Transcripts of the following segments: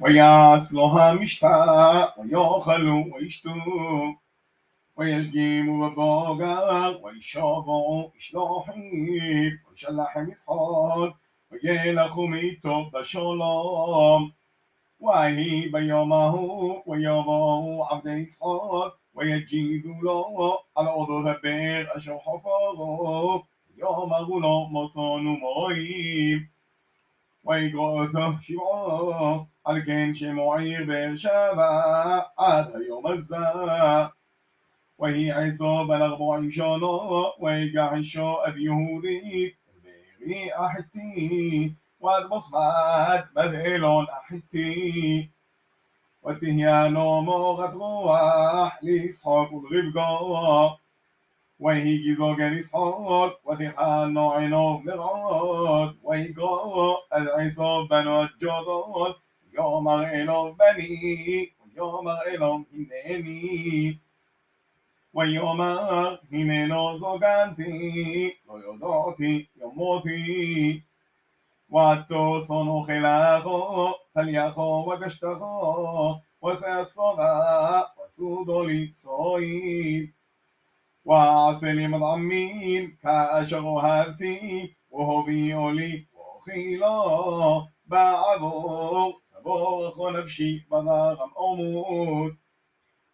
ويعسلها مشتاق ويأخل ويشتو ويشجيم وبوغر ويشابع إشلاحيب ويشلح مصحاد ويلخ ميتو بشلام. وهي بيومه ويضاه عبد إسحاق ويجيد له على أرض البئر أشو حفاظه. يومه له مصان مريب ويقرأ شبعه ויקרא אותו שבעו, על כן שמו עיר באר שבע עד היום הזה. ויהי עשו בן ארבעים שונו, ויגעשו את יהודית, ובארי החיתי, ועד בוסמת בדלון החיתי. ותהיה לו מורת רוח לשחוק ולרבקו. ויהי גזוגן לשחוק, ותכנו עינו מרעות, ויגרו את עשו בנו הג'ודות, יאמר אלוה בני, ויאמר אלוה הנני. ויאמר הננו זוגנתי, לא יודעתי יומותי. ותוסון אוכלךו, תליחו וגשתךו, ועשה סודה, וסודו לקסוי. ועשה לי מדעמים, כאשר אוהבתי, והביאו לי, ואוכילו, בעבור, תבורכו נפשי, בדרם אומות.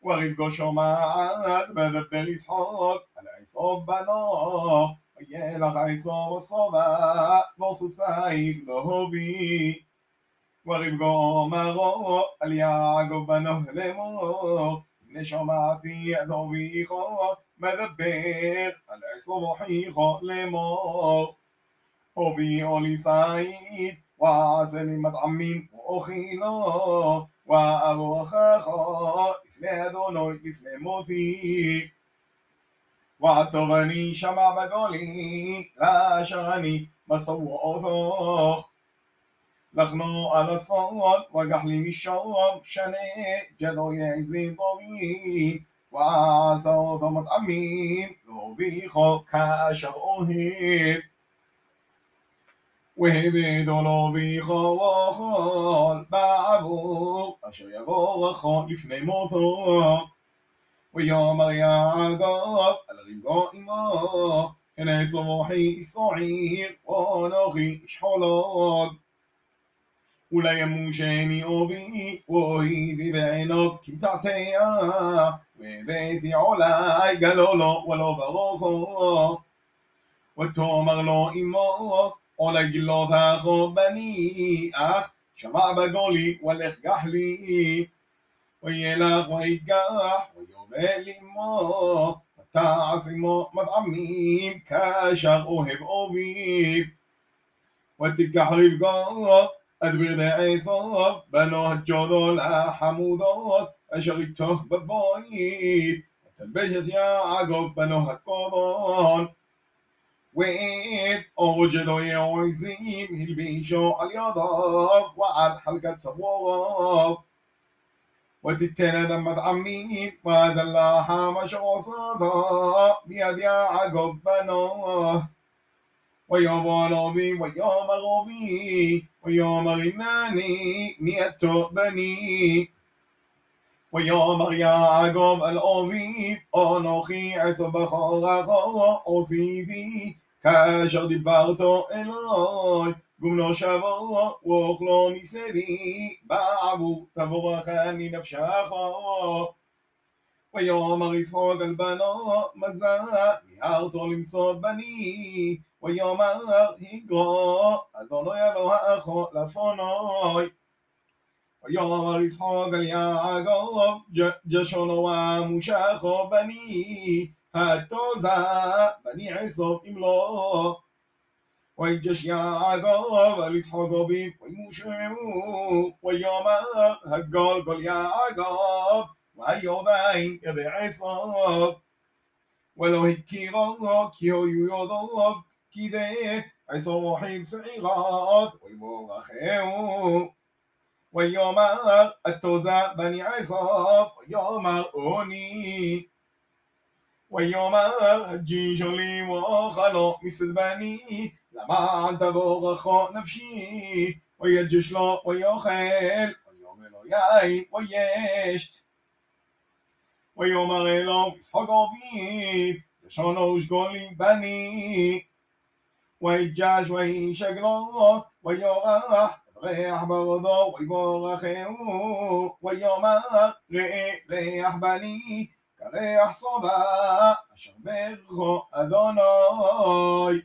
ורבקו שומעת, מדבר ישחוק, על עשו בנו, וילך עשו וסודה, ועשו ציד להובי. ורבקו אומרו, על יעקב בנו לאמור, הנה שמעתי את אביכו, מדבר, על עשו מוכיחו לאמור. הביאו לי ציד, وسلمت عمي وأخي وأبو خاخا إفلي دونوي إفلي موثي وعطبني شمع بقولي لا شغني بصو أوثوخ لخنو على الصوت وقحلي من الشوق شني جدو يعزي طويل. وعصو ضمت عمين لو بيخو كاشا أوهيب לו ביכו וכל בעבור, אשר יבורכו לפני מותו. ויאמר יעקב על רבקו אמו, הנה סמוכי סועיר, ואנוכי איש חולוד. ולימושני אובי, והייתי בעינו כמתעתיה, והבאתי עולי גלולו ולא ברוכו. ותאמר לו אמו, أولج أخو بني أخ شمع بقولي والإخجح لي ويلغ ويجح ويوبل مو وتعصمو مطعمين كاشغ أوهب أوبيب وتكح رفقا أدبر دعيصاب بنو الجودو لحمودات أشغيته ببايت وتلبشت يا عقب بنو هكوضون את יעקב בנו הקודון. ואת אורג'דו יעזים הלבישו על ידיו ועל חלקת צוואריו. ותיתן אדם מטעמים ודלחם אשר עשתה ביד יעקב בנו. ויאמר אבי ויאמר אבי ויאמר הנני מיתו בני. ויאמר יעקב אל אבי אנוכי עשר בכורך עשיתי כאשר דיברתו אלוהי גומנו שבו ואוכלו משדי בעבור תבורכני נפשך ויאמר ישחק על בנו מזה מיהרתו למסוד בני ויאמר הגרו אדוני אלוהיך לפונוי ויאמר ישחק על יעקב ג'שונו ומושכו בני התוזה בני עשו אם לא ויגש יעקב על ישחק אביו וימושמו ויאמר הגול גול יעקב ויודעים ידי עשו ולא הכירו כי היו יודעו כי די עשו מוחים שעירות ויבורכהו ויאמר התוזה בני עשו ויאמר אוני ויאמר הג'ישו לי ואוכלו מסד בני למען תבורכו נפשי ויגש לו ויאכל ויאמר ויין וישת ויאמר אלו משחק אביב לשונו ושגולי בני ויג'ש וישגלו ויורח ריח ברדו ויבורכהו ויאמר ראה ריח בני כריח סודה אשר ברכו אדוני